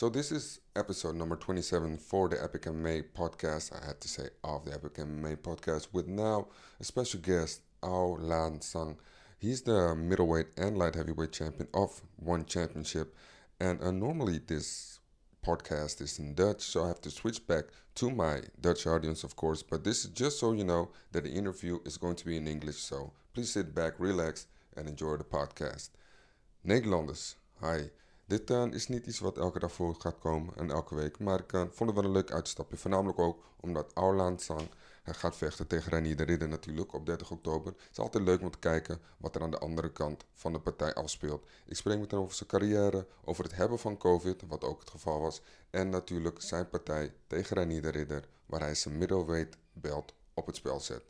So this is episode number 27 for the Epic MMA podcast. I had to say of the Epic MMA podcast with now a special guest, Aung La Nsang. He's the middleweight and light heavyweight champion of one championship. And uh, normally this podcast is in Dutch, so I have to switch back to my Dutch audience, of course. But this is just so you know that the interview is going to be in English. So please sit back, relax, and enjoy the podcast. Nederlanders, hi. Dit uh, is niet iets wat elke dag voor gaat komen en elke week. Maar ik uh, vond het wel een leuk uitstapje. Voornamelijk ook omdat Aulaan Sang gaat vechten tegen Renier de Ridder natuurlijk op 30 oktober. Het is altijd leuk om te kijken wat er aan de andere kant van de partij afspeelt. Ik spreek met hem over zijn carrière, over het hebben van COVID, wat ook het geval was. En natuurlijk zijn partij tegen Renier de Ridder, waar hij zijn middleweight belt op het spel zet.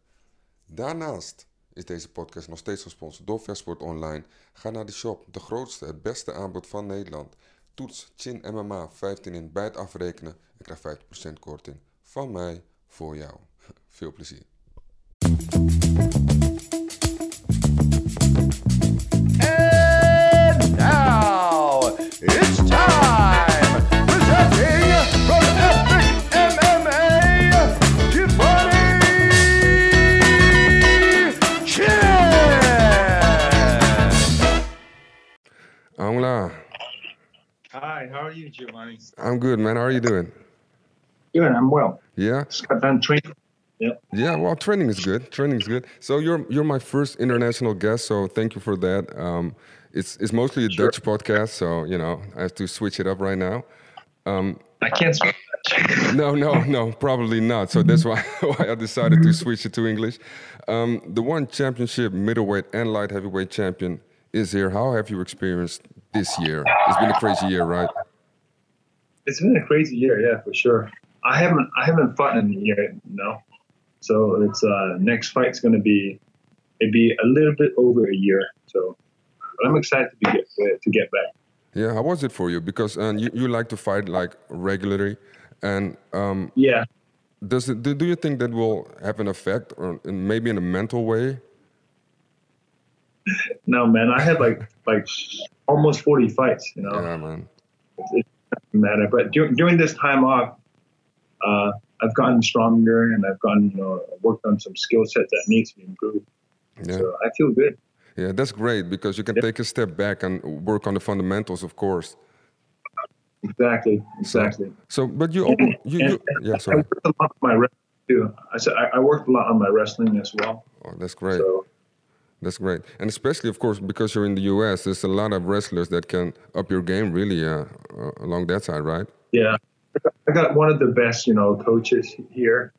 Daarnaast is deze podcast nog steeds gesponsord door Versport Online. Ga naar de shop, de grootste, het beste aanbod van Nederland. Toets Chin MMA 15 in bij het afrekenen en krijg 50% korting. Van mij voor jou. Veel plezier. Hi, how are you, Giovanni? I'm good, man. How are you doing? Good, I'm well. Yeah, Just got done training. Yep. yeah. Well, training is good. Training is good. So you're you're my first international guest, so thank you for that. Um, it's it's mostly a Sure. Dutch podcast, so you know I have to switch it up right now. Um, I can't speak Dutch. no, no, no, probably not. So that's why, why I decided to switch it to English. Um, the one championship middleweight and light heavyweight champion is here. How have you experienced this year? It's been a crazy year, right? It's been a crazy year, yeah, for sure. I haven't I haven't fought in a year, no. So it's uh next fight's gonna be maybe a little bit over a year. So but I'm excited to be get to get back. Yeah. How was it for you? Because um, you, you like to fight like regularly, and um, Yeah. does it do, do you think that will have an effect, or maybe in a mental way? No man, I had like like almost forty fights, you know. Yeah, man. it doesn't matter. But dur- during this time off, uh, I've gotten stronger and I've gotten, you know, worked on some skill set that needs to be improved. Yeah. So I feel good. Yeah, that's great because you can Yeah. take a step back and work on the fundamentals, of course. Exactly, exactly. So, but you, you, you yeah, I sorry. worked a lot on my wrestling too. I said I, I worked a lot on my wrestling as well. Oh, that's great. So That's great, and especially, of course, because you're in the U.S., there's a lot of wrestlers that can up your game really uh, uh, along that side, right? yeah, I got one of the best, you know, coaches here.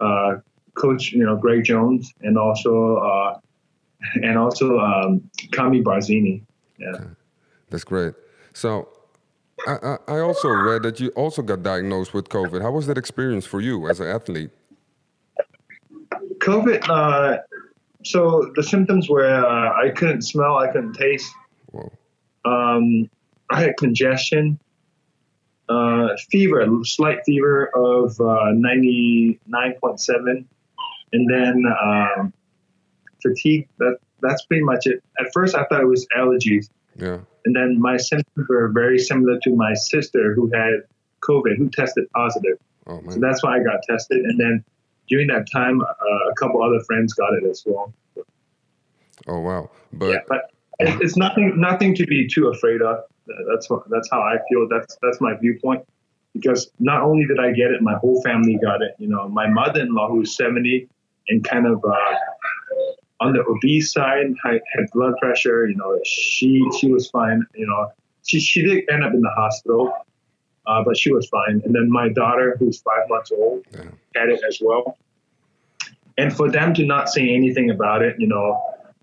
Uh, Coach, you know, Greg Jones, and also uh, and also um, Kami Barzini. Yeah. That's great. So, I, I, I also read that you also got diagnosed with COVID. How was that experience for you as an athlete? COVID. So the symptoms were uh, I couldn't smell, I couldn't taste. Um, I had congestion, uh, fever, slight fever of uh, ninety nine point seven, and then um, fatigue. That that's pretty much it. At first, I thought it was allergies, Yeah. and then my symptoms were very similar to my sister who had COVID, who tested positive. Oh So that's why I got tested, and then during that time, uh, a couple other friends got it as well. Oh wow. But yeah, but it's nothing nothing to be too afraid of. That's what that's how I feel. That's that's my viewpoint. Because not only did I get it, my whole family got it. You know, my mother-in-law who's 70 and kind of uh, on the obese side, had, had blood pressure. You know, she she was fine. You know, she she did end up in the hospital, uh, but she was fine. And then my daughter, who's five months old, Yeah. had it as well. And for them to not say anything about it, you know,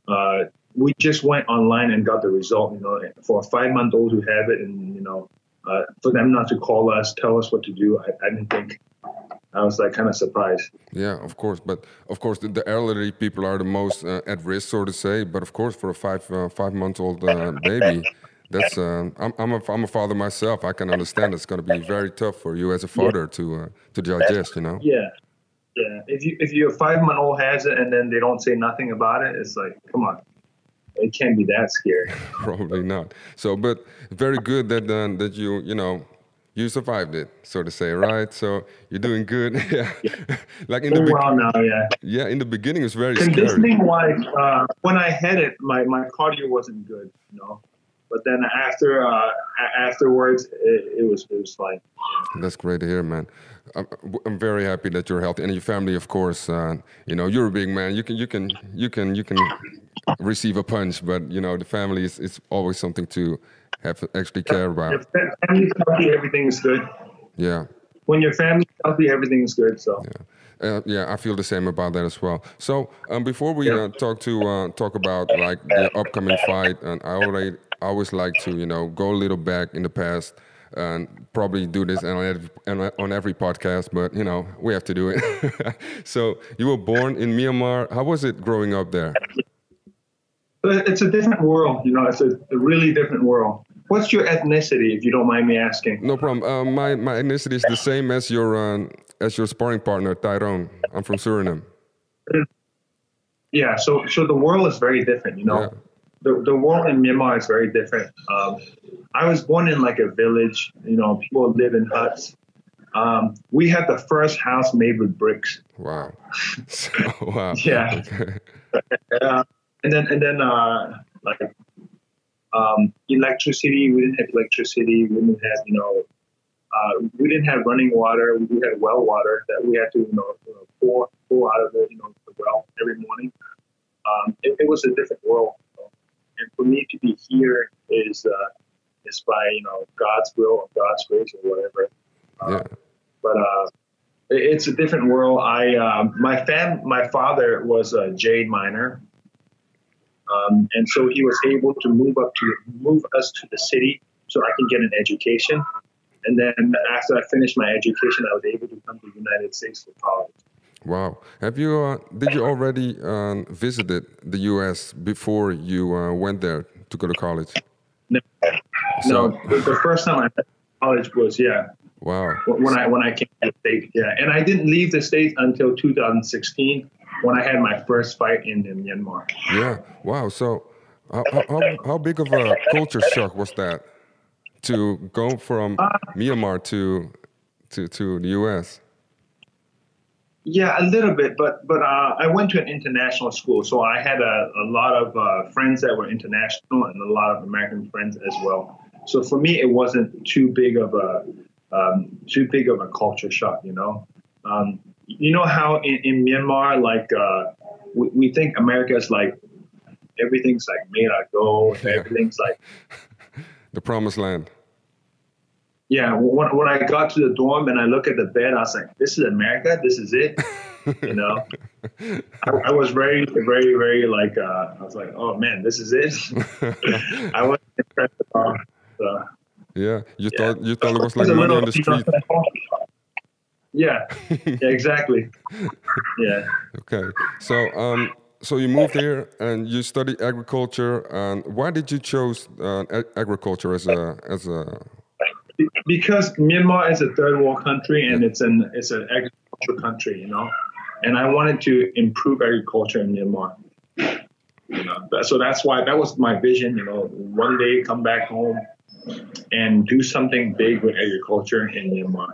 uh, we just went online and got the result. You know, for a five-month-old who have it, and you know, uh, for them not to call us, tell us what to do, I, I didn't think. I was like kind of surprised. Yeah, of course, but of course the, the elderly people are the most uh, at risk, so to say. But of course, for a five uh, five month old uh, baby, that's uh, I'm I'm a, I'm a father myself. I can understand it's going to be very tough for you as a father to uh, to digest. You know. Yeah, yeah. If you if your five-month-old has it and then they don't say nothing about it, it's like, come on, it can't be that scary. Probably not. So, but very good that uh, that you you know you survived it, so to say, right? So you're doing good. yeah. like in the Doing be- well now, yeah. yeah, in the beginning, it's very scary. Conditioning wise, uh, when I had it, my, my cardio wasn't good, you know. But then after uh, afterwards, it, it was it was fine. That's great to hear, man. I'm, I'm very happy that you're healthy, and your family, of course. Uh, you know, you're a big man. You can, you can, you can, you can receive a punch, but you know, the family is, is always something to have to actually care about. If family's healthy, everything is good. Yeah. When your family's healthy, everything is good. So Uh, yeah, I feel the same about that as well. So um, before we uh, talk to uh, talk about like the upcoming fight, and I already I always like to you know go a little back in the past and probably do this on every, on- every podcast, but you know we have to do it. so you were born in Myanmar. How was it growing up there? It's a different world, you know. It's a, a really different world. What's your ethnicity, if you don't mind me asking? No problem. Uh, my my ethnicity is the same as your um, as your sparring partner Tyrone. I'm from Suriname. Yeah, so so the world is very different, you know. Yeah. The, the world in Myanmar is very different. Um, I was born in like a village, you know, people live in huts. Um, we had the first house made with bricks. Wow. Wow. Yeah. Uh, and then and then uh, like um, electricity, we didn't have electricity. We didn't have you know, uh, we didn't have running water. We had well water that we had to you know, you know pour pour out of it, you know, the well every morning. Um, it, it was a different world. And for me to be here is uh, is by you know God's will or God's grace or whatever. Yeah. But uh, it's a different world. I um, my fam my father was a jade miner, um, and so he was able to move up to move us to the city so I can get an education. And then after I finished my education, I was able to come to the United States for college. Wow. Have you uh, did you already um, visited the U.S. before you uh, went there to go to college? No, So- no the, first time I went to college was yeah Wow. when I when I came to the state yeah, and I didn't leave the state until 2016 when I had my first fight in, in Myanmar. Yeah. Wow. So, how, how, how big of a culture shock was that to go from Myanmar to to to the U.S. Yeah, a little bit, but but uh, I went to an international school, so I had a, a lot of uh, friends that were international and a lot of American friends as well. So for me, it wasn't too big of a um, too big of a culture shock, you know. Um, you know how in, in Myanmar, like uh, we, we think America is like everything's like made out of gold, Yeah. everything's like The promised land. Yeah. When, when I got to the dorm and I look at the bed, I was like, "This is America. This is it." you know. I, I was very, very, very like uh, I was like, "Oh man, this is it." I was impressed. all. So, Yeah. You yeah. thought you thought it was like money on the street. Yeah, yeah, exactly. Yeah. Okay. So um so you moved here and you studied agriculture. And why did you choose uh, agriculture as a as a because Myanmar is a third world country and it's an it's an agricultural country, you know, and I wanted to improve agriculture in Myanmar. You know, so that's why that was my vision. You know, one day come back home and do something big with agriculture in Myanmar.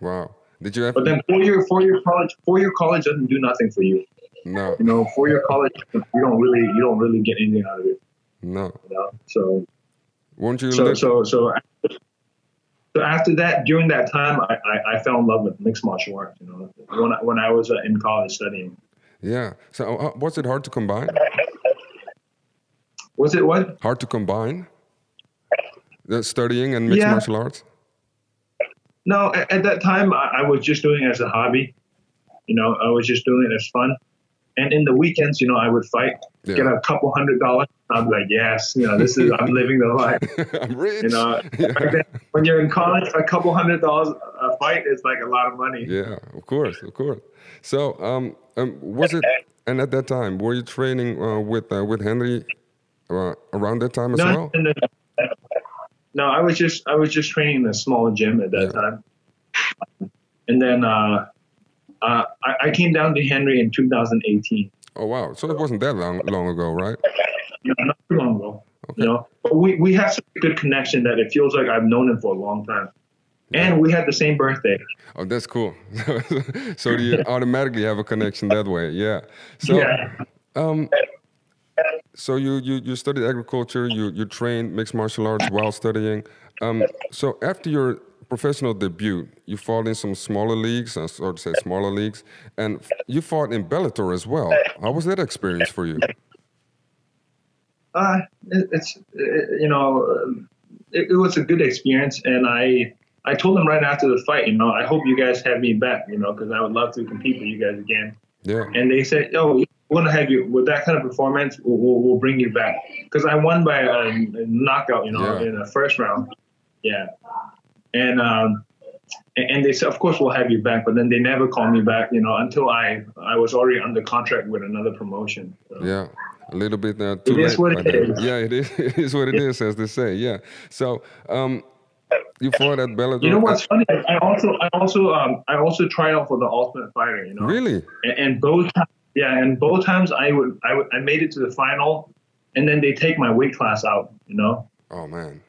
wow? Did you have But then four year four year college four year college doesn't do nothing for you. no You know, four year college you don't really you don't really get anything out of it. no? You know, so Won't you? so so so so after that during that time I, I, I fell in love with mixed martial arts you know when I, when I was uh, in college studying yeah. So uh, was it hard to combine? was it what Hard to combine the studying and mixed Yeah. martial arts. no at, at that time I, I was just doing it as a hobby you know I was just doing it as fun and in the weekends you know I would fight Yeah. get a couple hundred dollars I'd be like yes you know this is I'm living the life I'm rich. you know yeah. then, when you're in college a couple hundred dollars a fight is like a lot of money Yeah, of course, of course. So, um, um, was it? And at that time, were you training uh, with uh, with Henri uh, around that time as no, well? no, no, no. No, I was just I was just training in a small gym at that Yeah. time, and then uh, uh, I, I came down to Henri in 2018. Oh wow! So it wasn't that long long ago, right? You know, not too long ago. You know, but we we have such a good connection that it feels like I've known him for a long time. and we had the same birthday. Oh, that's cool. so you automatically have a connection that way. Yeah. So, yeah. um, so you, you you studied agriculture. You you trained mixed martial arts while studying. Um, so after your professional debut, you fought in some smaller leagues, uh, or to say smaller leagues, and you fought in Bellator as well. How was that experience for you? Uh, it, it's it, you know, um, it, it was a good experience, and I I told them right after the fight, you know, I hope you guys have me back, you know, because I would love to compete with you guys again. Yeah. And they said, oh, we're gonna have you with that kind of performance. We'll, we'll, we'll bring you back because I won by a, a knockout, you know, Yeah. in the first round. Yeah. And um, and they said, of course, we'll have you back, but then they never called me back, you know, until I I was already under contract with another promotion. So, Yeah, a little bit uh, too is late. what it is. Yeah, it is. It is what it is, as they say. Yeah. So, um, you fought at Bellator. You know what's funny? I also I also um I also tried out for the Ultimate Fighter, you know. Really? And, and both yeah, and both times I would I would I made it to the final, and then they take my weight class out, you know. Oh man.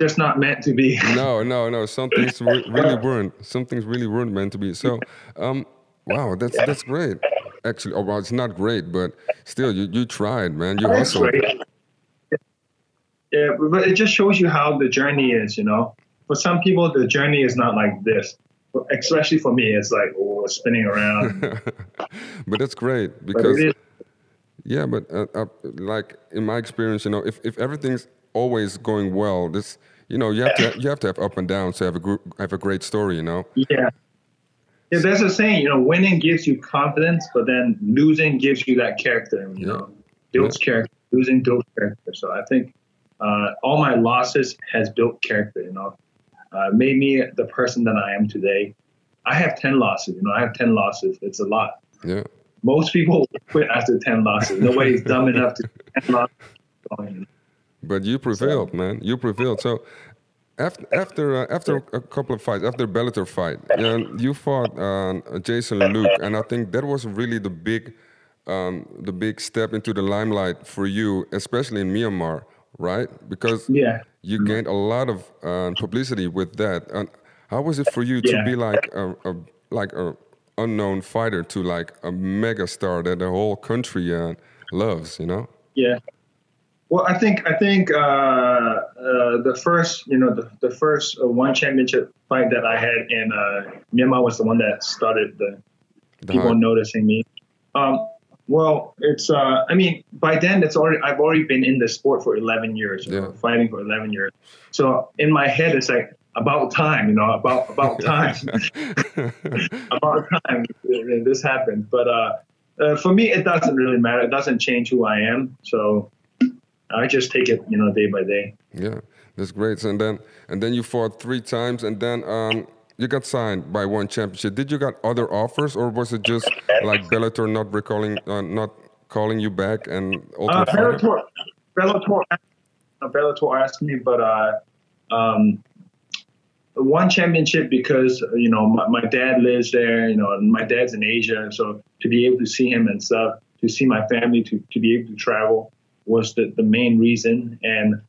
Just not meant to be. No, no, no. Something's re- really weren't. Something's really weren't meant to be. So, um, wow, that's that's great. Actually, oh well, it's not great, but still, you you tried, man. You That's hustled. Yeah, but- but it just shows you how the journey is, you know. For some people, the journey is not like this. Especially for me, it's like oh, spinning around. but that's great But because is, Yeah, but uh, uh, like in my experience, you know, if, if everything's always going well, this you know you have to you have to have up and downs to have a group have a great story, you know. yeah. Yeah, there's a saying, you know, winning gives you confidence, but then losing gives you that character, you know, builds character. Losing builds character. So I think uh, all my losses has built character, you know, uh, made me the person that I am today. I have 10 losses, you know, I have 10 losses. It's a lot. Yeah, Most people quit after 10 losses. Nobody's dumb enough to 10 losses. But you prevailed, man. You prevailed. So after after uh, after a couple of fights, after Bellator fight, yeah, you fought uh, Jason Luke, and I think that was really the big um, the big step into the limelight for you, especially in Myanmar, right? Because Yeah. you gained a lot of uh, publicity with that. And how was it for you to be like a, a like a unknown fighter to like a mega star that the whole country uh, loves? You know? Yeah. Well, I think I think uh, uh, the first you know the, the first uh, one championship fight that I had in uh, Myanmar was the one that started the people noticing me. Um, well, it's uh, I mean by then it's already I've already been in the sport for 11 years, Yeah. fighting for 11 years. So in my head it's like about time, you know, about about time, about time this happened. But uh, uh, for me, it doesn't really matter. It doesn't change who I am. So I just take it, you know, day by day. Yeah, that's great. And then and then you fought three times, and then um, you got signed by one championship. Did you got other offers, or was it just like Bellator not recalling, uh, not calling you back, and Uh, Bellator, Bellator, uh, Bellator asked me, but uh, um, one championship because you know my, my dad lives there. You know, and my dad's in Asia, so to be able to see him and stuff, to see my family, to to be able to travel was the the main reason. And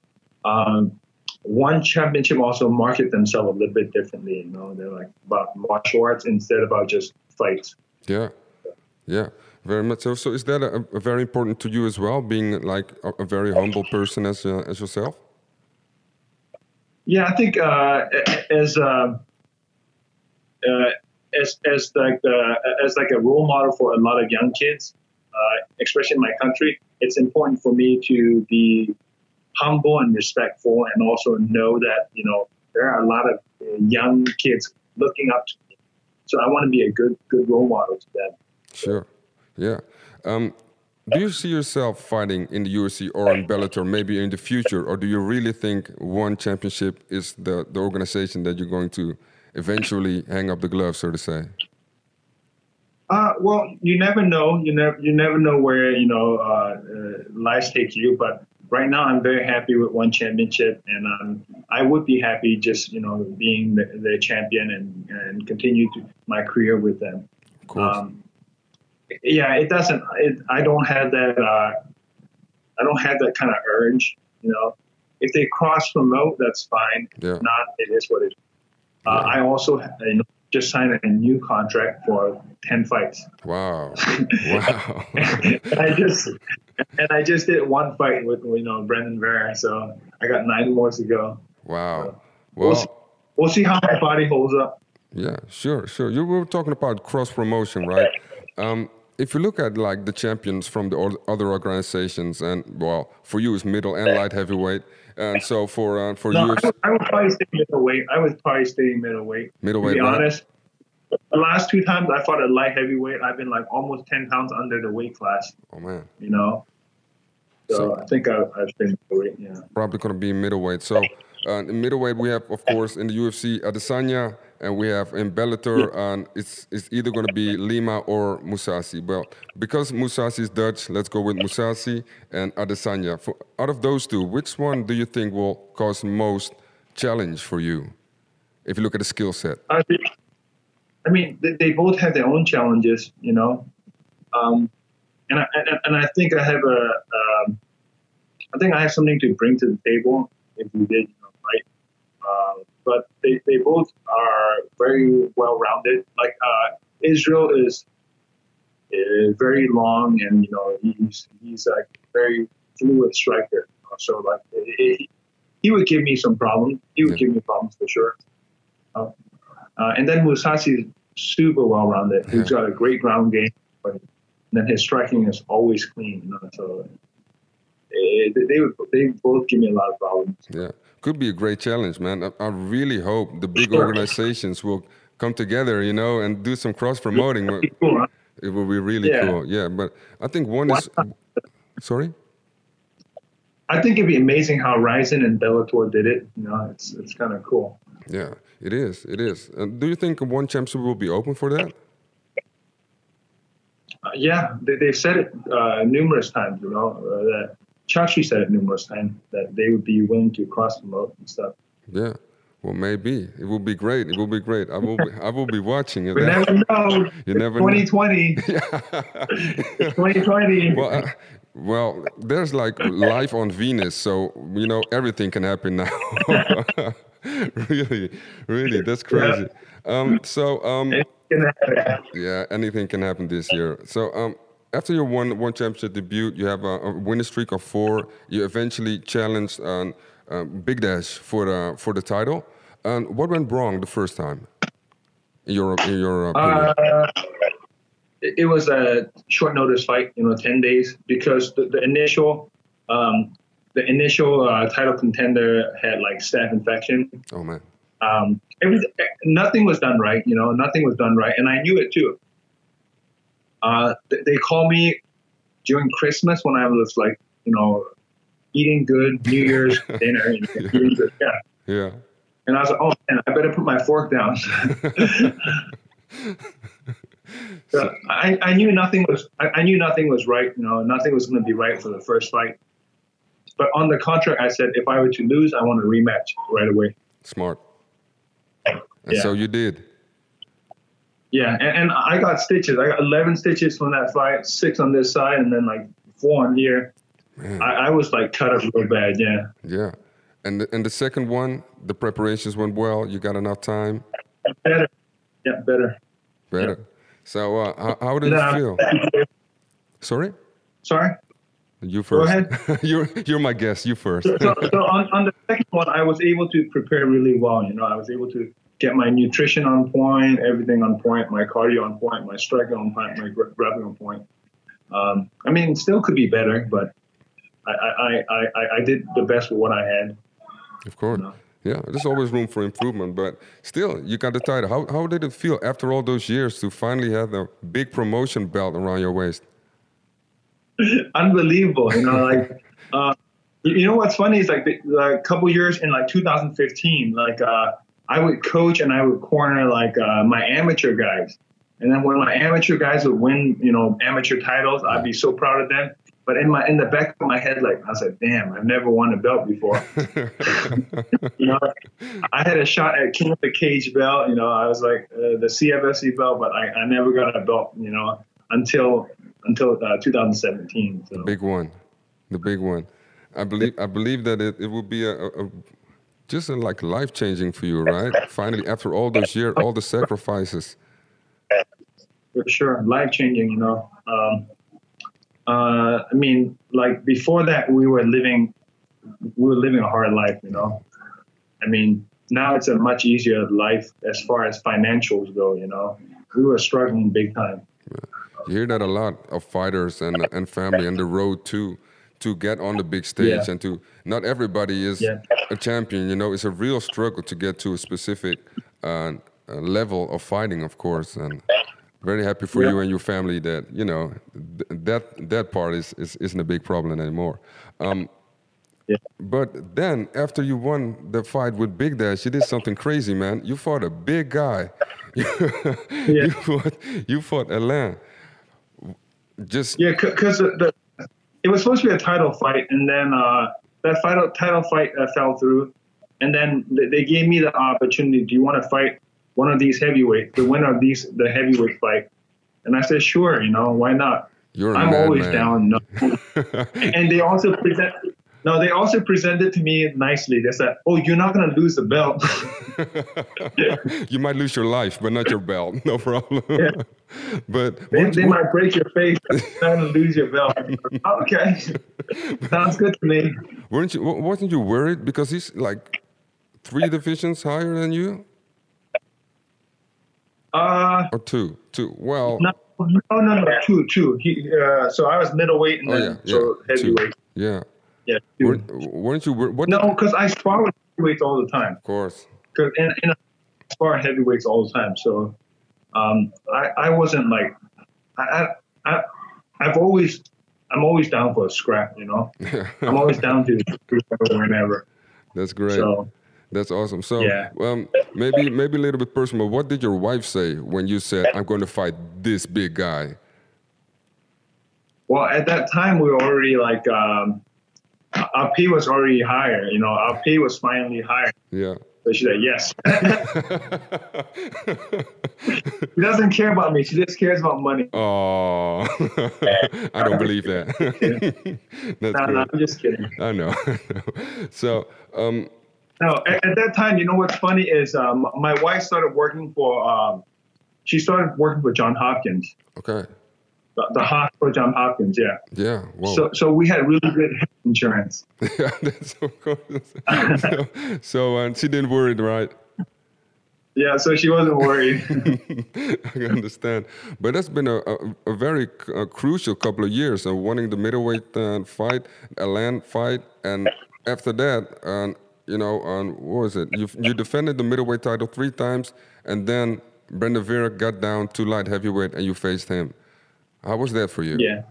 um, one championship also market themselves a little bit differently. You know, they're like about martial arts instead about just fights. Yeah, yeah, very much so. So is that a, a very important to you as well, being like a, a very humble person as uh, as yourself? Yeah, I think uh, as um, uh, as as like uh, as like a role model for a lot of young kids, uh, especially in my country, it's important for me to be humble and respectful, and also know that you know there are a lot of uh, young kids looking up to me. So I want to be a good good role model to them. Sure. Yeah. Um, do you see yourself fighting in the UFC or in Bellator maybe in the future, or do you really think one championship is the, the organization that you're going to eventually hang up the gloves, so to say? Uh, well, you never know. You never you never know where you know uh, uh, life takes you. But right now, I'm very happy with one championship, and um, I would be happy just you know being the, the champion and and continue to my career with them. Of course. Um, yeah, it doesn't. It, I don't have that. Uh, I don't have that kind of urge. You know, if they cross promote, that's fine. Yeah. If not, it is what it is. Uh, I also you know, just signed a new contract for ten fights. Wow. wow. and I just and I just did one fight with you know Brandon Vera, so I got nine more to go. Wow. We'll see, Well, we'll see how my body holds up. yeah, sure, sure. You were talking about cross promotion, right? Um, if you look at like the champions from the other organizations, and well, for you it's middle and light heavyweight, and so for uh, for No, you I I would probably stay middleweight. I would probably stay middleweight. middleweight, to be honest, the last two times I fought at light heavyweight, I've been like almost ten pounds under the weight class. Oh man. You know, so, So- I think I, I've been middleweight. Yeah. probably going to be middleweight. So uh, in middleweight, we have, of course, in the UFC, Adesanya, and we have in Bellator, and it's it's either going to be Lima or Mousasi. Well, because Mousasi is Dutch, let's go with Mousasi and Adesanya. For, out of those two, which one do you think will cause most challenge for you? If you look at the skill set, I, think- I mean, they, they both have their own challenges, you know, um, and I and, and I think I have a, um, I think I have something to bring to the table if we did, you right. Uh, but they, they both are very well rounded. Like uh, Israel is, is very long, and you know he's he's a very fluid striker. So like he, he would give me some problems. He would Yeah. give me problems for sure. Uh, uh, and then Mousasi is super well rounded. He's got a great ground game, but then his striking is always clean. You know, so eh, they, they would they both give me a lot of problems. yeah, could be a great challenge, man. I, I really hope the big Sure. organizations will come together, you know, and do some cross promoting. Cool, huh? It will be really Yeah. cool. Yeah, but I think one is. Sorry. I think it'd be amazing how Rizin and Bellator did it. You know, it's it's kind of cool. Yeah, it is. It is. And do you think one championship will be open for that? Uh, yeah, they, they've said it uh, numerous times. You know, uh, that Chatri said it numerous times that they would be willing to cross promote and stuff. Yeah. Well, maybe it will be great. It will be great. I will. Be, I will be watching it. We never know. You never know. 2020. 2020. well, uh, well, there's like life on Venus, so you know everything can happen now. really, really, that's crazy. Um, so, um, It's gonna happen. yeah, anything can happen this year. So, um, after your one one championship debut, you have a, a winning streak of four. You eventually challenged um, um, Bigdash for the for the title. And what went wrong the first time? In your in your opinion? Uh, it, was a short notice fight, you know, 10 days, because the, the initial um, the initial uh, title contender had like staph infection. oh man. Um, everything, nothing was done right, you know, nothing was done right, and I knew it too. Uh, th- they called me during Christmas when I was like, you know, eating good, New Year's dinner, eating good, yeah. Yeah. And I was like, oh man, I better put my fork down. So I, I knew nothing was I, I knew nothing was right. You know, nothing was going to be right for the first fight. But on the contract, I said if I were to lose, I want a rematch right away. Smart. And Yeah. so you did. Yeah, and, and I got stitches. I got 11 stitches from that fight, six on this side, and then like four on here. I, I was like cut up real bad. Yeah, Yeah. And the, and the second one, the preparations went well. You got enough time. better. Yeah, better. Better. So uh, how, how did Nah. it feel? Sorry? Sorry. You first. Go ahead. you're you're my guest. You first. so, so on, on the second one, I was able to prepare really well. You know, I was able to get my nutrition on point, everything on point, my cardio on point, my striking on point, my gra- grappling on point. Um, I mean, still could be better, but I, I, I, I, I did the best with what I had. of course. No. Yeah, there's always room for improvement, but still, you got the title. How how did it feel after all those years to finally have a big promotion belt around your waist? Unbelievable, you know, like. Uh, you you know what's funny is like a couple years in like 2015, like uh, I would coach and I would corner like uh, my amateur guys, and then when my amateur guys would win, you know, amateur titles, I'd be so proud of them. But in my in the back of my head, like I was like, damn, I've never won a belt before. you know, I had a shot at King of the Cage belt. You know, I was like uh, the CFSC belt, but I, I never got a belt. You know, until until uh, 2017. So. big one, the big one. I believe I believe that it, it will be a, a just uh, like life changing for you, right? Finally, after all those years, all the sacrifices. for sure life changing you know. Um, uh, i mean like before that we were living we were living a hard life you know. I mean now it's a much easier life as far as financials go you know. We were struggling big time. You hear that a lot of fighters and and family and the road to to get on the big stage Yeah. and to not everybody is Yeah. a champion. You know, it's a real struggle to get to a specific uh, uh, level of fighting, of course. And very happy for Yeah. you and your family that you know th- that that part is, is isn't a big problem anymore. Um. But then, after you won the fight with Bigdash, you did something crazy, man. You fought a big guy. You fought, you fought Alain. Just yeah because the, it was supposed to be a title fight and then uh, that title title fight uh, fell through and then they, gave me the opportunity do you want to fight one of these heavyweights the winner of these the heavyweight fight and i said sure you know why not you're I'm always man. down. No. and they also present. No, they also presented to me nicely. They said, "Oh, you're not gonna lose the belt." you might lose your life, but not your belt. No problem. Yeah. but they, they might break your face. but You're not gonna lose your belt. okay, sounds good to me. weren't you? Wasn't you worried because he's like three divisions higher than you, Uh, or two? Two. Well, no, no, no, no, two, two. He, uh, so I was middleweight and oh then yeah, so yeah, two. heavyweight. Yeah. Yeah, two. Weren't, weren't you? wor- What? No, because I spar with heavyweights all the time. Of course. Because and, and I spar heavyweights all the time. So um, I, I wasn't like I, I, I I've always I'm always down for a scrap. You know, I'm always down to do whenever. That's great. So That's awesome. So, Yeah. um, maybe maybe a little bit personal. What did your wife say when you said, "I'm going to fight this big guy"? well, at that time we were already like um, our pay was already higher. You know, our pay was finally higher. Yeah. So she said yes. she doesn't care about me. She just cares about money. oh, I don't believe that. That's No, no. I'm just kidding. I know. so, um, No, at, at that time, you know what's funny is um, my wife started working for. Um, she started working for John Hopkins, okay. The, the hospital John Hopkins. Yeah. Yeah. Whoa. So so we had really good health insurance. yeah, that's of course. so, so uh, she didn't worry, right? Yeah, so she wasn't worried. I understand, but that's been a, a, a very a crucial couple of years. Uh, winning the middleweight uh, fight, Alain fight, and after that, uh, you know, um, what was it? You you defended the middleweight title three times, and then Brandon Vera got down to light heavyweight, and you faced him. How was that for you? yeah.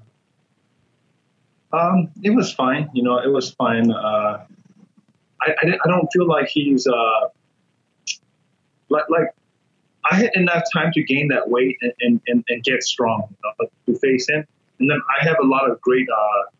Um, it was fine. You know, it was fine. Uh, I, I, I don't feel like he's uh, like like I had enough time to gain that weight and, and, and, and get strong you know, to face him. And then I have a lot of great uh,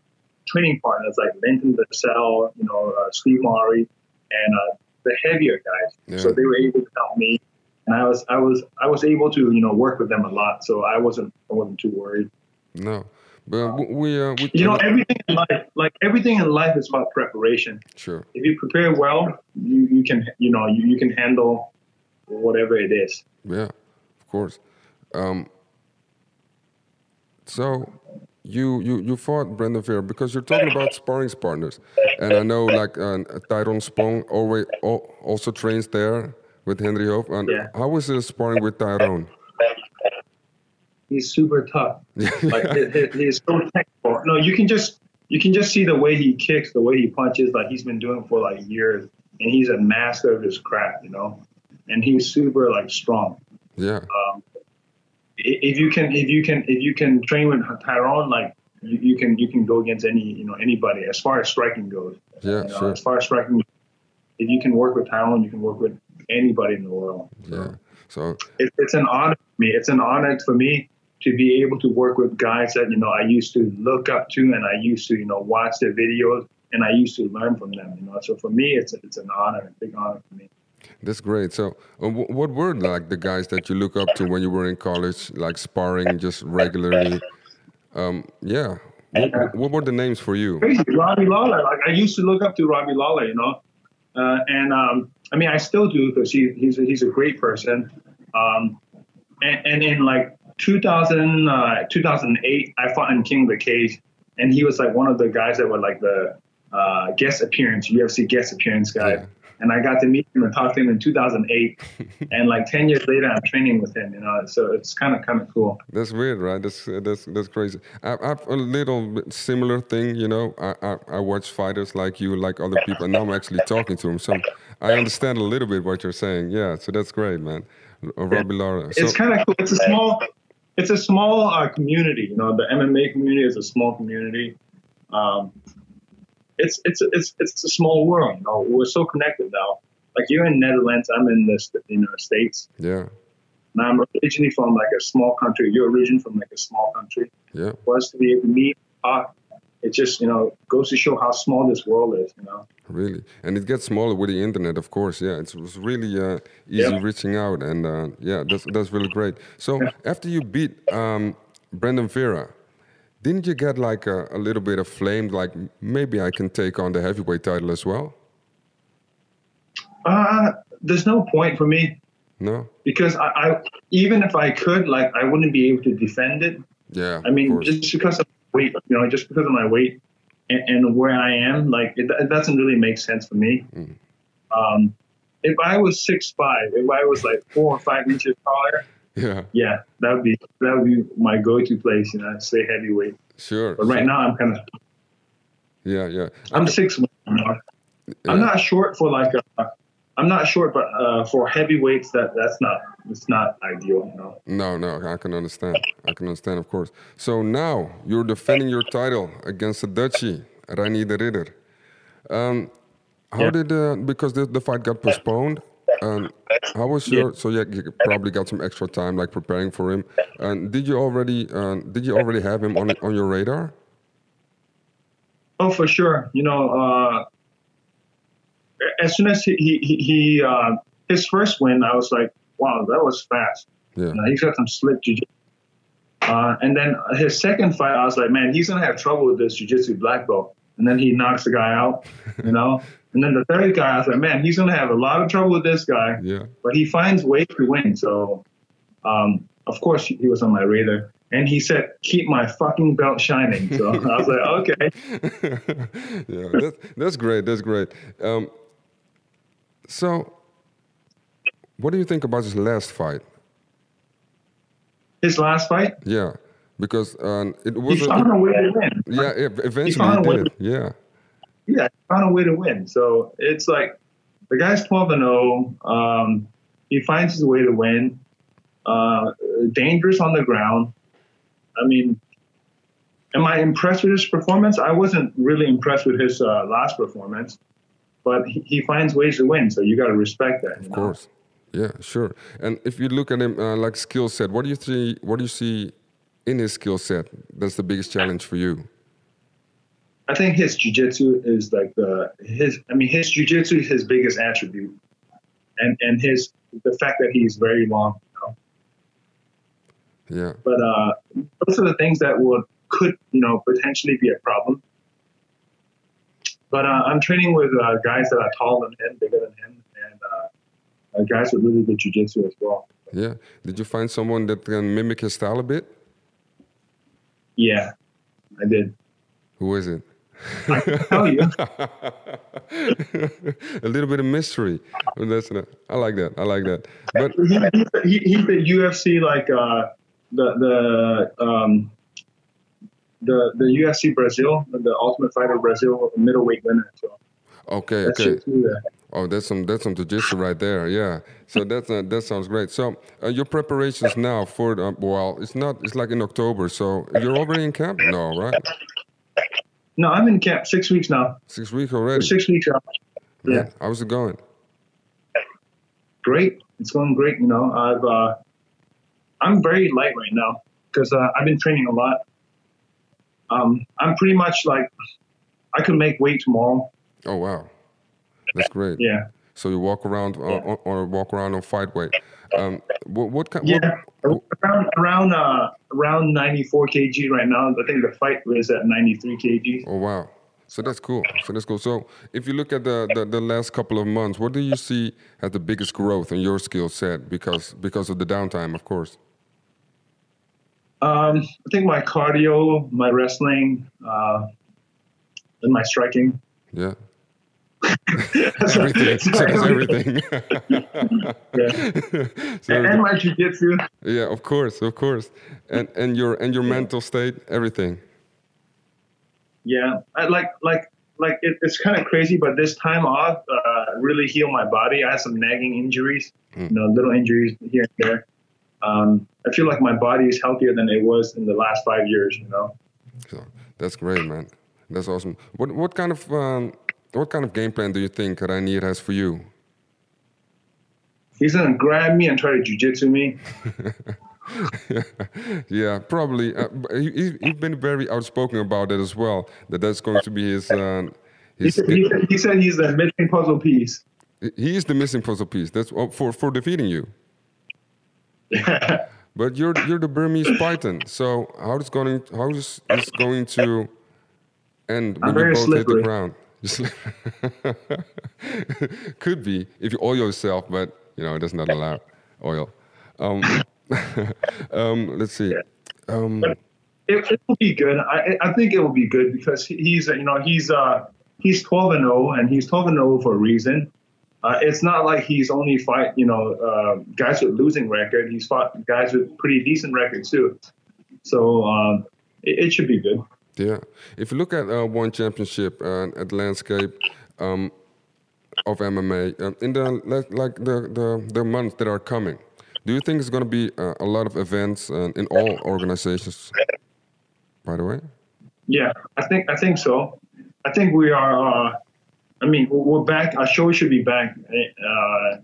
training partners like Linton Vassell, you know, uh, Steve Mowry, and uh, the heavier guys. Yeah. So they were able to help me, and I was I was I was able to you know work with them a lot. So I wasn't I wasn't too worried. No, but we uh, we You know, everything in life, like everything in life, is about preparation. sure. If you prepare well, you, you can you know you, you can handle whatever it is. Yeah, of course. Um, so you you you fought Brandon Vera because you're talking about sparring partners, and I know like uh, Tyrone Spong always also trains there with Henri Hooft. And Yeah. how was the sparring with Tyrone? He's super tough. Like he- he- he's so technical. No, you can just you can just see the way he kicks, the way he punches. Like he's been doing for like years, and he's a master of his craft. You know, and he's super like strong. yeah, um, I- If you can, if you can, if you can train with Tyrone, like you, you can you can go against any you know anybody as far as striking goes. yeah, You know, sure, As far as striking, if you can work with Tyrone, you can work with anybody in the world. yeah. So it, it's an honor for me. It's an honor for me to be able to work with guys that you know I used to look up to, and I used to you know watch their videos, and I used to learn from them. You know, so for me, it's it's an honor, a big honor for me. that's great. So uh, wh- what were like the guys that you look up to when you were in college, like sparring just regularly? Um, yeah. What, what were the names for you? Crazy, Robbie Lawler. Like I used to look up to Robbie Lawler. You know, uh, and um, I mean, I still do because he, he's a, he's a great person. Um, and, and in like 2000, uh, 2008, I fought in King of the Cage, and he was like one of the guys that were like the uh, guest appearance, UFC guest appearance guy. Yeah. And I got to meet him and talk to him in 2008, and like 10 years later, I'm training with him. You know, so it's kind of kind of cool. That's weird, right? That's that's that's crazy. I, I have a little similar thing, you know. I, I I watch fighters like you, like other people, and now I'm actually talking to them, so I understand a little bit what you're saying. Yeah, so that's great, man. Robbie Lawler. So, it's kind of cool. It's a small, it's a small uh, community. You know, the MMA community is a small community. Um, it's it's it's it's a small world. You know, we're so connected now. Like you're in Netherlands, I'm in the you know states. yeah, And I'm originally from like a small country. You're originally from like a small country. yeah, For us to be able to meet, talk, it just you know goes to show how small this world is. You know. really. And it gets smaller with the internet, of course. Yeah, it's, it's really uh, easy Yeah. reaching out, and uh, yeah, that's that's really great. So after you beat um, Brandon Vera, didn't you get like a, a little bit of flame? Like maybe I can take on the heavyweight title as well? Uh, there's no point for me No. because I, I even if I could, like I wouldn't be able to defend it. Yeah. I mean, just because of weight, you know, just because of my weight and, and where I am, like it, it doesn't really make sense for me. Mm. Um, if I was six five, if I was like four or five inches taller, yeah. yeah, that would be that would be my go-to place. You know, stay heavyweight. Sure. But right now, I'm kind of Yeah, yeah. I'm six. know? I'm not short for like a, I'm not short, but uh, for heavyweights, that that's not it's not ideal. You know. No, no, I can understand. I can understand, of course. So now you're defending your title against the Dutchie, Reinier de Ridder. Um, how Yeah. did uh, because the, the fight got postponed? Um, how was Yeah. your so yeah, you probably got some extra time like preparing for him. And did you already uh, did you already have him on on your radar? Oh, for sure. You know, uh, as soon as he he, he, he uh, his first win, I was like, wow, that was fast. Yeah, You know, he's got some slick jiu-jitsu. Uh, and then his second fight, I was like, man, he's gonna have trouble with this jiu-jitsu black belt. And then he knocks the guy out, you know. and then the third guy, I was like, man, he's gonna have a lot of trouble with this guy. yeah, But he finds ways to win. So, um, of course, he was on my radar. And he said, keep my fucking belt shining. So I was like, okay. yeah. That's that's great. That's great. Um, so, what do you think about his last fight? His last fight, Yeah, because um, it he was. a- found a way to win. yeah, ev- eventually he a way did. Yeah, yeah, found a way to win. So it's like the guy's 12 and 0. Um, he finds his way to win. Uh, dangerous on the ground. I mean, am I impressed with his performance? I wasn't really impressed with his uh, last performance, but he, he finds ways to win. So you got to respect that. of know? course. Yeah, sure. And if you look at him uh, like skill set, what do you see? What do you see in his skill set? That's the biggest challenge for you. I think his jujitsu is like the his. I mean, his jujitsu is his biggest attribute, and and his the fact that he's very long. You know? Yeah, But uh, those are the things that would could you know potentially be a problem. But uh, I'm training with uh, guys that are taller than him, bigger than him, and uh, uh, guys with really good jujitsu as well. yeah. Did you find someone that can mimic his style a bit? Yeah, I did. Who is it? Tell you. a little bit of mystery. That's I like that. I like that. But he, he, he, he's the UFC like uh, the the um, the the UFC Brazil, the Ultimate Fighter Brazil middleweight winner. So okay, okay. shit too. There. Oh, that's some that's some jiu-jitsu right there. Yeah. So that's uh, that sounds great. So uh, your preparations now for the, well, it's not. It's like in October. So you're already in camp? No, right? No, I'm in camp six weeks now. Six weeks already. six weeks out. Yeah. How's it going? great. It's going great. You know, I've uh, I'm very light right now because uh, I've been training a lot. Um, I'm pretty much like I could make weight tomorrow. Oh wow, that's great. Yeah, So you walk around uh, or, or walk around on fight weight. Um, what what kind? yeah. What, Around around uh, around 94 kg right now. I think the fight was at 93 kg. oh wow. So that's cool. So that's cool. So if you look at the, the, the last couple of months, what do you see as the biggest growth in your skill set because because of the downtime, of course? Um, I think my cardio, my wrestling, uh, and my striking. Yeah. Everything. So everything. Yeah. So and, and my jujitsu. yeah, of course, of course. And and your and your mental state, everything. Yeah, I like like like it, it's kind of crazy, but this time off uh, really healed my body. I had some nagging injuries, you know, little injuries here and there. Um, I feel like my body is healthier than it was in the last five years. You know. So that's great, man. That's awesome. What what kind of um, what kind of game plan do you think Reinier has for you? He's gonna grab me and try to jujitsu me. yeah, probably. Uh, he, he- he's been very outspoken about it as well. That that's going to be his. Uh, He his said, he, said, he said he's the missing puzzle piece. he is the missing puzzle piece. That's uh, for for defeating you. But you're you're the Burmese Python. So how is going how is this going to end when I'm you both hit the ground? Could be if you oil yourself, but you know it does not allow oil. Um, um, let's see. Um, it, it will be good. I, I think it will be good because he's you know he's uh he's 12 and 0 and he's 12 and 0 for a reason. Uh, it's not like he's only fight you know uh, guys with losing record. He's fought guys with pretty decent records too. So um, it, it should be good. Yeah, if you look at uh, one championship uh, at landscape um, of MMA um, in the like like the, the the months that are coming, do you think it's going to be uh, a lot of events uh, in all organizations? By the way, Yeah, I think I think so. I think we are. Uh, I mean, we're back. Our show should be back. Uh,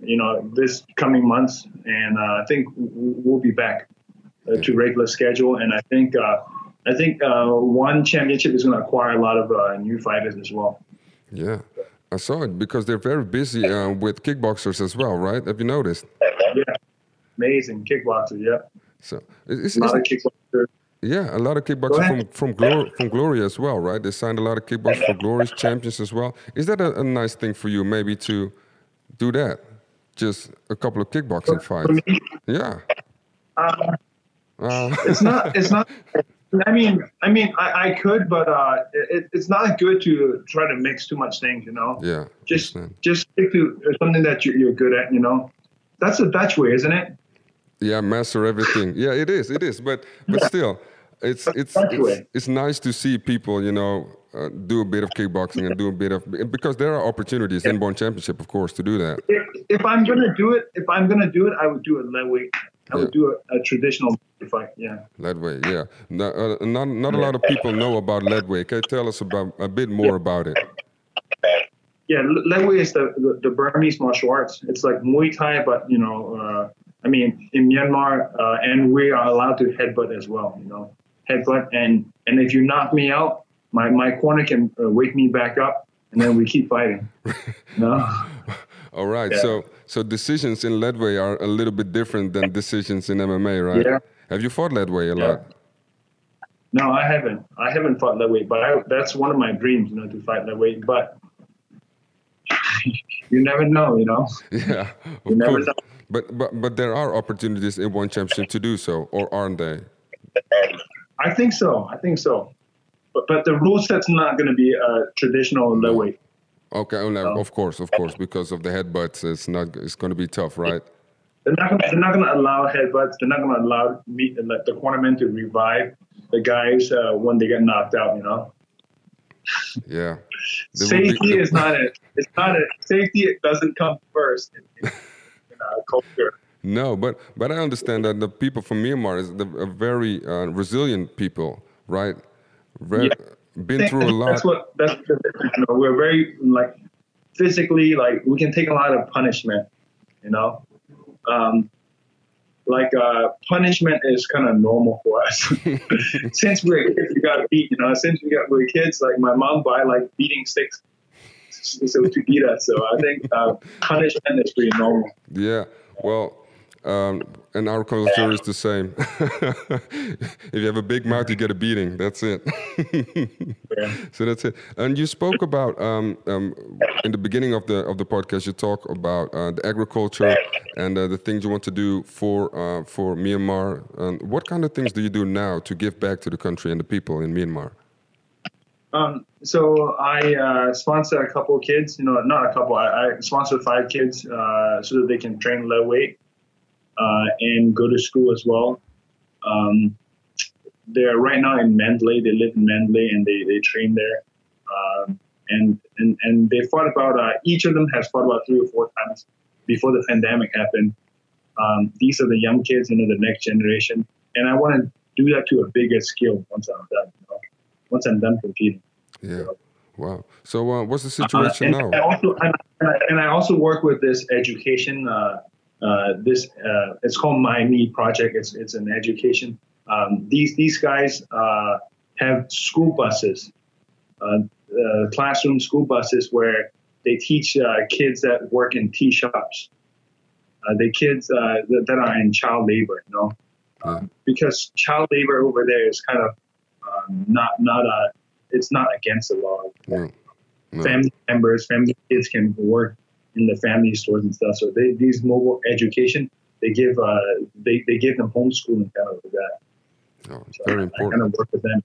you know, this coming months, and uh, I think we'll be back uh, to regular schedule. And I think uh, I think uh, one championship is going to acquire a lot of uh, new fighters as well. yeah, I saw it because they're very busy uh, with kickboxers as well, right? Have you noticed? Yeah, amazing kickboxer. Yeah, So it's, a lot of kickboxers. yeah, a lot of kickboxers from from Glory from Glory as well, right? They signed a lot of kickboxers for Glory's champions as well. Is that a, a nice thing for you, maybe to do that? Just a couple of kickboxing For fights. me, Yeah. uh, Uh, it's not it's not i mean i mean i, I could but uh it, it's not good to try to mix too much things you know yeah. just understand. just stick to something that you're, you're good at you know that's the dutch way isn't it Yeah, master everything. Yeah, it is. It is. But but still, it's it's it's, it's nice to see people, you know, uh, do a bit of kickboxing and do a bit of because there are opportunities in ONE Championship, of course, to do that. if, if i'm gonna do it if i'm gonna do it i would do it Lethwei i would Yeah. do a, a traditional fight yeah Lethwei, yeah. No, uh, not not a lot of people know about Lethwei. Can you tell us about a bit more about it? yeah Lethwei is the, the, the burmese martial arts it's like muay thai but you know uh, i mean in myanmar uh, and we are allowed to headbutt as well you know headbutt and and if you knock me out my, my corner can uh, wake me back up and then we keep fighting no All right. Yeah. So so decisions in Lethwei are a little bit different than decisions in MMA, right? Yeah. Have you fought Lethwei a Yeah. lot? no i haven't i haven't fought weight but I, that's one of my dreams you know to fight Lethwei but you never know you know Yeah, of You never course. know. But but but there are opportunities in one championship to do so, or aren't they? i think so i think so but, but the rule set's not going to be a traditional weight Okay, no, of course, of course, because of the headbutts, it's not. It's going to be tough, right? They're not gonna, they're not going to allow headbutts. They're not going to allow me, like the cornermen to revive the guys uh, when they get knocked out. You know, Yeah. There will be- safety is not a. It's not a safety. It doesn't come first in, in, in our culture. No, but but I understand that the people from Myanmar is the, a very uh, resilient people, right? Very, Been through a lot. That's what. That's. You know, we're very like physically like we can take a lot of punishment. You know, um, like uh, punishment is kind of normal for us. since we're kids, we got beat. You know, since we got we're kids, like my mom buy like beating sticks so to beat us. So I think uh, punishment is pretty normal. Yeah. Well, Um, and our culture is the same. if you have a big mouth, you get a beating. That's it. Yeah. so that's it. And you spoke about um, um, in the beginning of the of the podcast. You talk about uh, the agriculture and uh, the things you want to do for uh, for Myanmar. Um, what kind of things do you do now to give back to the country and the people in Myanmar? Um, so I uh, sponsor a couple of kids, you know, not a couple. I, I sponsor five kids uh, so that they can train Lethwei uh, and go to school as well. Um, they're right now in Mandalay. They live in Mandalay and they, they train there. Um, and, and and they fought about uh, each of them has fought about three or four times before the pandemic happened. Um, these are the young kids, you know, the next generation, and I want to do that to a bigger scale once I'm done. You know? Once I'm done competing. Yeah. Wow. So uh, what's the Uh, situation and now? I also and I, and I also work with this education. Uh, this uh, it's called My Me Project. It's it's an education. Um, these these guys uh, have school buses, uh, uh, classroom school buses where they teach uh, kids that work in tea shops. Uh, the kids uh, that, that are in child labor, you know, um, because child labor over there is kind of um, not not a it's not against the law No. No. family members, family kids can work in the family stores and stuff. So they, these mobile education, they give uh, they, they give them homeschooling kind of like that. Oh, So very I, I kind of work with them.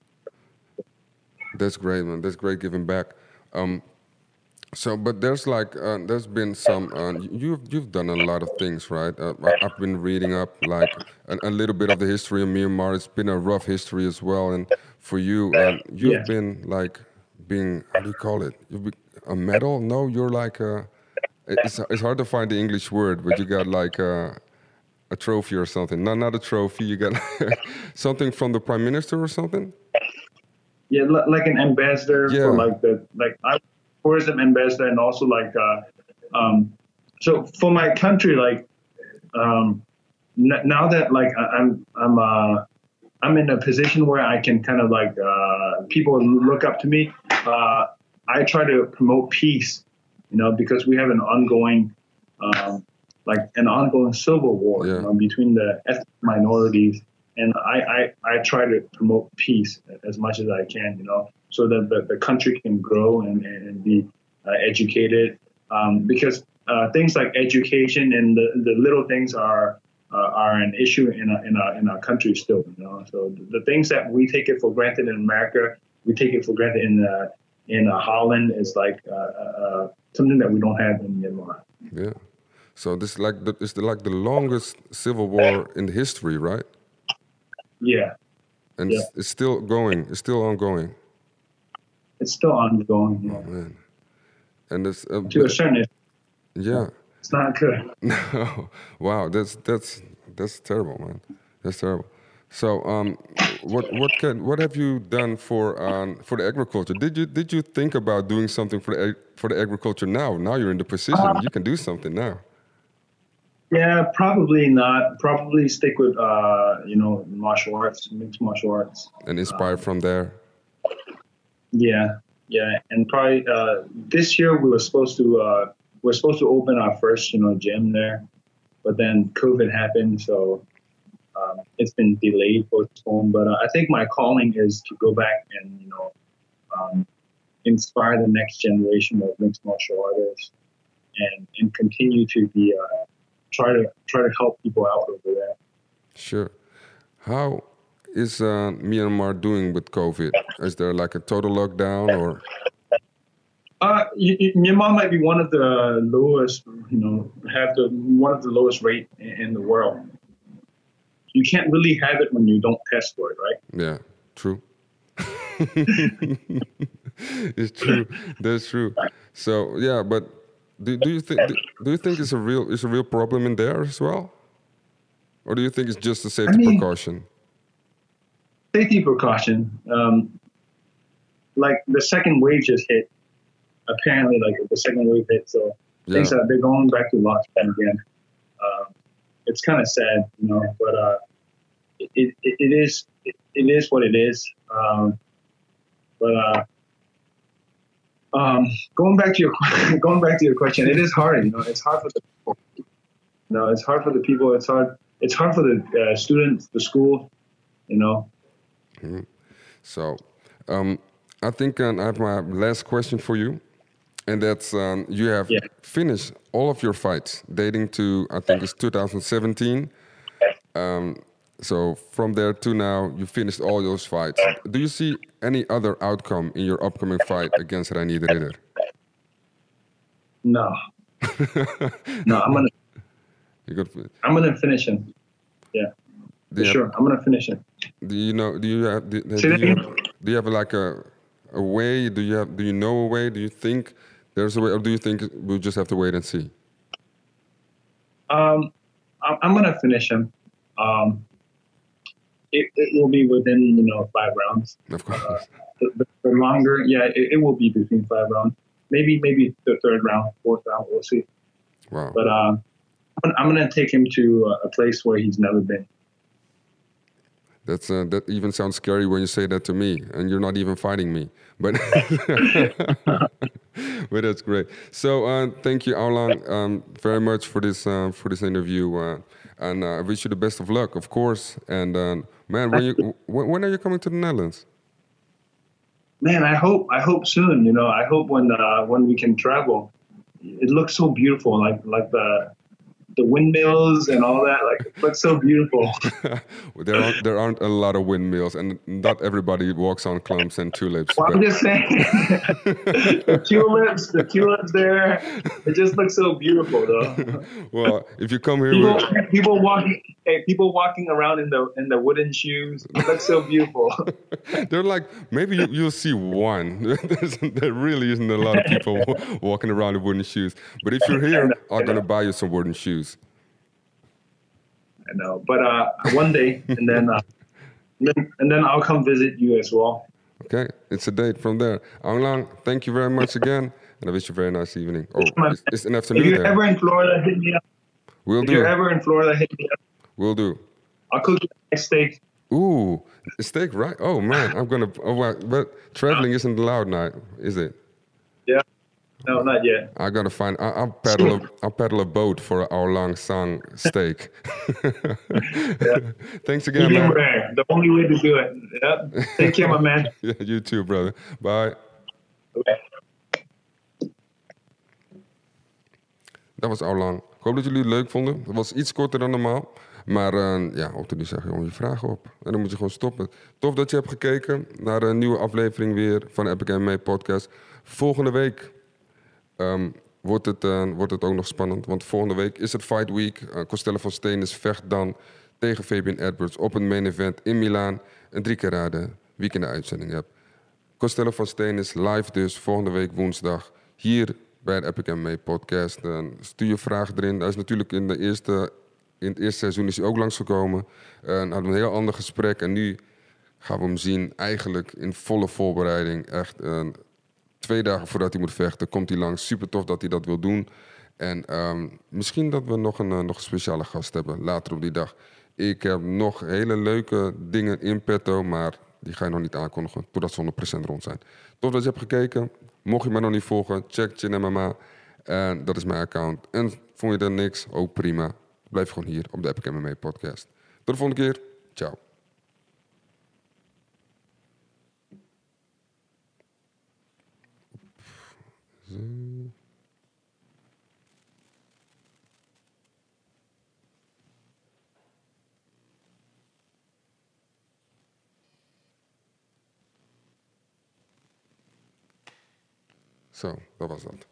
That's great, man. That's great giving back. Um, so, but there's like uh, there's been some uh, you've you've done a lot of things, right? Uh, I've been reading up like a, a little bit of the history of Myanmar. It's been a rough history as well, and for you, uh, you've Yeah. been like being how do you call it? You've be, a medal? No, you're like a. It's it's hard to find the English word, but you got like a, a trophy or something. No, not a trophy. You got something from the prime minister or something. Yeah, like an ambassador Yeah. for like the like I tourism ambassador and also like uh, um, so for my country like um, n- now that like I- I'm I'm uh, I'm in a position where I can kind of like uh, people look up to me. Uh, I try to promote peace, you know, because we have an ongoing um, like an ongoing civil war Yeah. you know, between the ethnic minorities and I, I, I try to promote peace as much as I can, you know, so that the, the country can grow and, and be uh, educated. Um, because uh, things like education and the, the little things are uh, are an issue in our, in our in our country still, you know. So the, the things that we take it for granted in America, we take it for granted in uh, in uh, Holland is like uh, uh, something that we don't have in Myanmar. Yeah. So this is like the, it's the, like the longest civil war in history, right? Yeah, And it's, it's still going. It's still ongoing. it's still ongoing. You know. Man. And it's uh, To a certain extent, yeah. it's not good. No. wow. That's that's that's terrible, man. That's terrible. So um, what what can what have you done for um, for the agriculture? Did you did you think about doing something for the for the agriculture now? Now you're in the position. you can do something now. Yeah, probably not. Probably stick with uh, you know martial arts, mixed martial arts. And inspired from there. Yeah, yeah, and probably uh, this year we were supposed to uh, we're supposed to open our first you know gym there, but then COVID happened, so um, it's been delayed, postponed. But uh, I think my calling is to go back and you know um, inspire the next generation of mixed martial artists, and and continue to be uh, try to try to help people out over there. Sure. How is uh, Myanmar doing with COVID? Is there like a total lockdown or? Uh, y- y- Myanmar might be one of the lowest, you know, have the one of the lowest rate in, in the world. You can't really have it when you don't test for it, right? Yeah, true. it's true. That's true. So yeah, but do, do you think do, you think it's a real it's a real problem in there as well, or do you think it's just a safety mean- precaution? Safety precaution. Um, like the second wave just hit. Apparently, like the second wave hit, so things Yeah. are they're going back to lockdown again. Um, it's kind of sad, you know, but uh, it, it, it is it, it is what it is. Um, but uh, um, going back to your going back to your question, it is hard. You know, it's hard for the people. You know, it's hard for the people. It's hard. It's hard for the uh, students, the school. You know. So, um, I think um, I have my last question for you, and that's um, you have Yeah. finished all of your fights dating to I think it's 2017. Um, so from there to now, you finished all those fights. Do you see any other outcome in your upcoming fight against Reinier de Ridder? No. no, I'm gonna You got, I'm gonna finish him. Yeah, for have, sure. I'm gonna finish him. do you know? Do you have? Do, do you have, do you have like a a way? Do you have? Do you know a way? Do you think there's a way, or do you think we'll just have to wait and see? Um, I'm, I'm gonna finish him. Um, it, it will be within you know five rounds. Of course. The, the, the longer, yeah, it, it will be between five rounds. Maybe maybe the third round, fourth round. We'll see. Wow. But uh, I'm, gonna- take him to a, a place where he's never been. That's uh, that even sounds scary when you say that to me, and you're not even fighting me. But but that's great. So uh, thank you, Aung La, um, very much for this uh, for this interview, uh, and uh, I wish you the best of luck, of course. And uh, man, when you when, when are you coming to the Netherlands? Man, I hope I hope soon. You know, I hope when uh, when we can travel. It looks so beautiful, like like the the windmills and all that. Like it looks so beautiful. there aren't there aren't a lot of windmills, and not everybody walks on clumps and tulips. Well, I'm just saying, the tulips, the tulips there, it just looks so beautiful, though. well, if you come here, People, with, people walking, hey, people walking around in the in the wooden shoes, it looks so beautiful. they're like maybe you, you'll see one. There really isn't a lot of people walking around in wooden shoes. But if you're here, I'm gonna buy you some wooden shoes. I know, but uh, one day, and then, uh, and then, and then I'll come visit you as well. Okay, it's a date from there. Lang, thank you very much again, and I wish you a very nice evening. Oh, it's, it's an If afternoon you're there. ever in Florida, hit me up. We'll If you're do. ever in Florida, hit me up. We'll do. I'll cook you a nice steak. Ooh, a steak, right? Oh man, I'm gonna. Oh, well, but traveling isn't allowed now, is it? Yeah. No, not yet. I gotta find. I, I'll paddle. A, I'll paddle a boat for our long sang steak. Thanks again, man. The only way to do it. Yep. Take care, my man. Yeah, you too, brother. Bye. Okay. Dat was al lang. Ik hoop dat jullie het leuk vonden. Het was iets korter dan normaal. Maar eh, ja, op nu zeg je gewoon je vragen op. En dan moet je gewoon stoppen. Tof dat je hebt gekeken naar een nieuwe aflevering weer van de Epic MMA podcast. Volgende week ehm, wordt, het, eh, wordt het ook nog spannend. Want volgende week is het Fight Week. Eh Costello van Steen is vecht dan tegen Fabian Edwards op een main event in Milaan. Een drie keer raden wie uitzending heb. Costello van Steen is live dus volgende week woensdag hier bij de Epic MMA podcast. En stuur je vragen erin. Hij is natuurlijk in, de eerste, in het eerste seizoen is hij ook langsgekomen. En hadden we een heel ander gesprek. En nu gaan we hem zien eigenlijk in volle voorbereiding. Echt eh, twee dagen voordat hij moet vechten komt hij langs. Super tof dat hij dat wil doen. En ehm, misschien dat we nog een, eh, nog speciale gast hebben later op die dag. Ik heb nog hele leuke dingen in petto, maar die ga je nog niet aankondigen totdat ze 100% rond zijn. Tof dat je hebt gekeken. Mocht je mij nog niet volgen, check Chin MMA. En dat is mijn account. En vond je er niks, ook prima. Blijf gewoon hier op de Epic MMA podcast. Tot de volgende keer. Ciao. Zo, that was dat.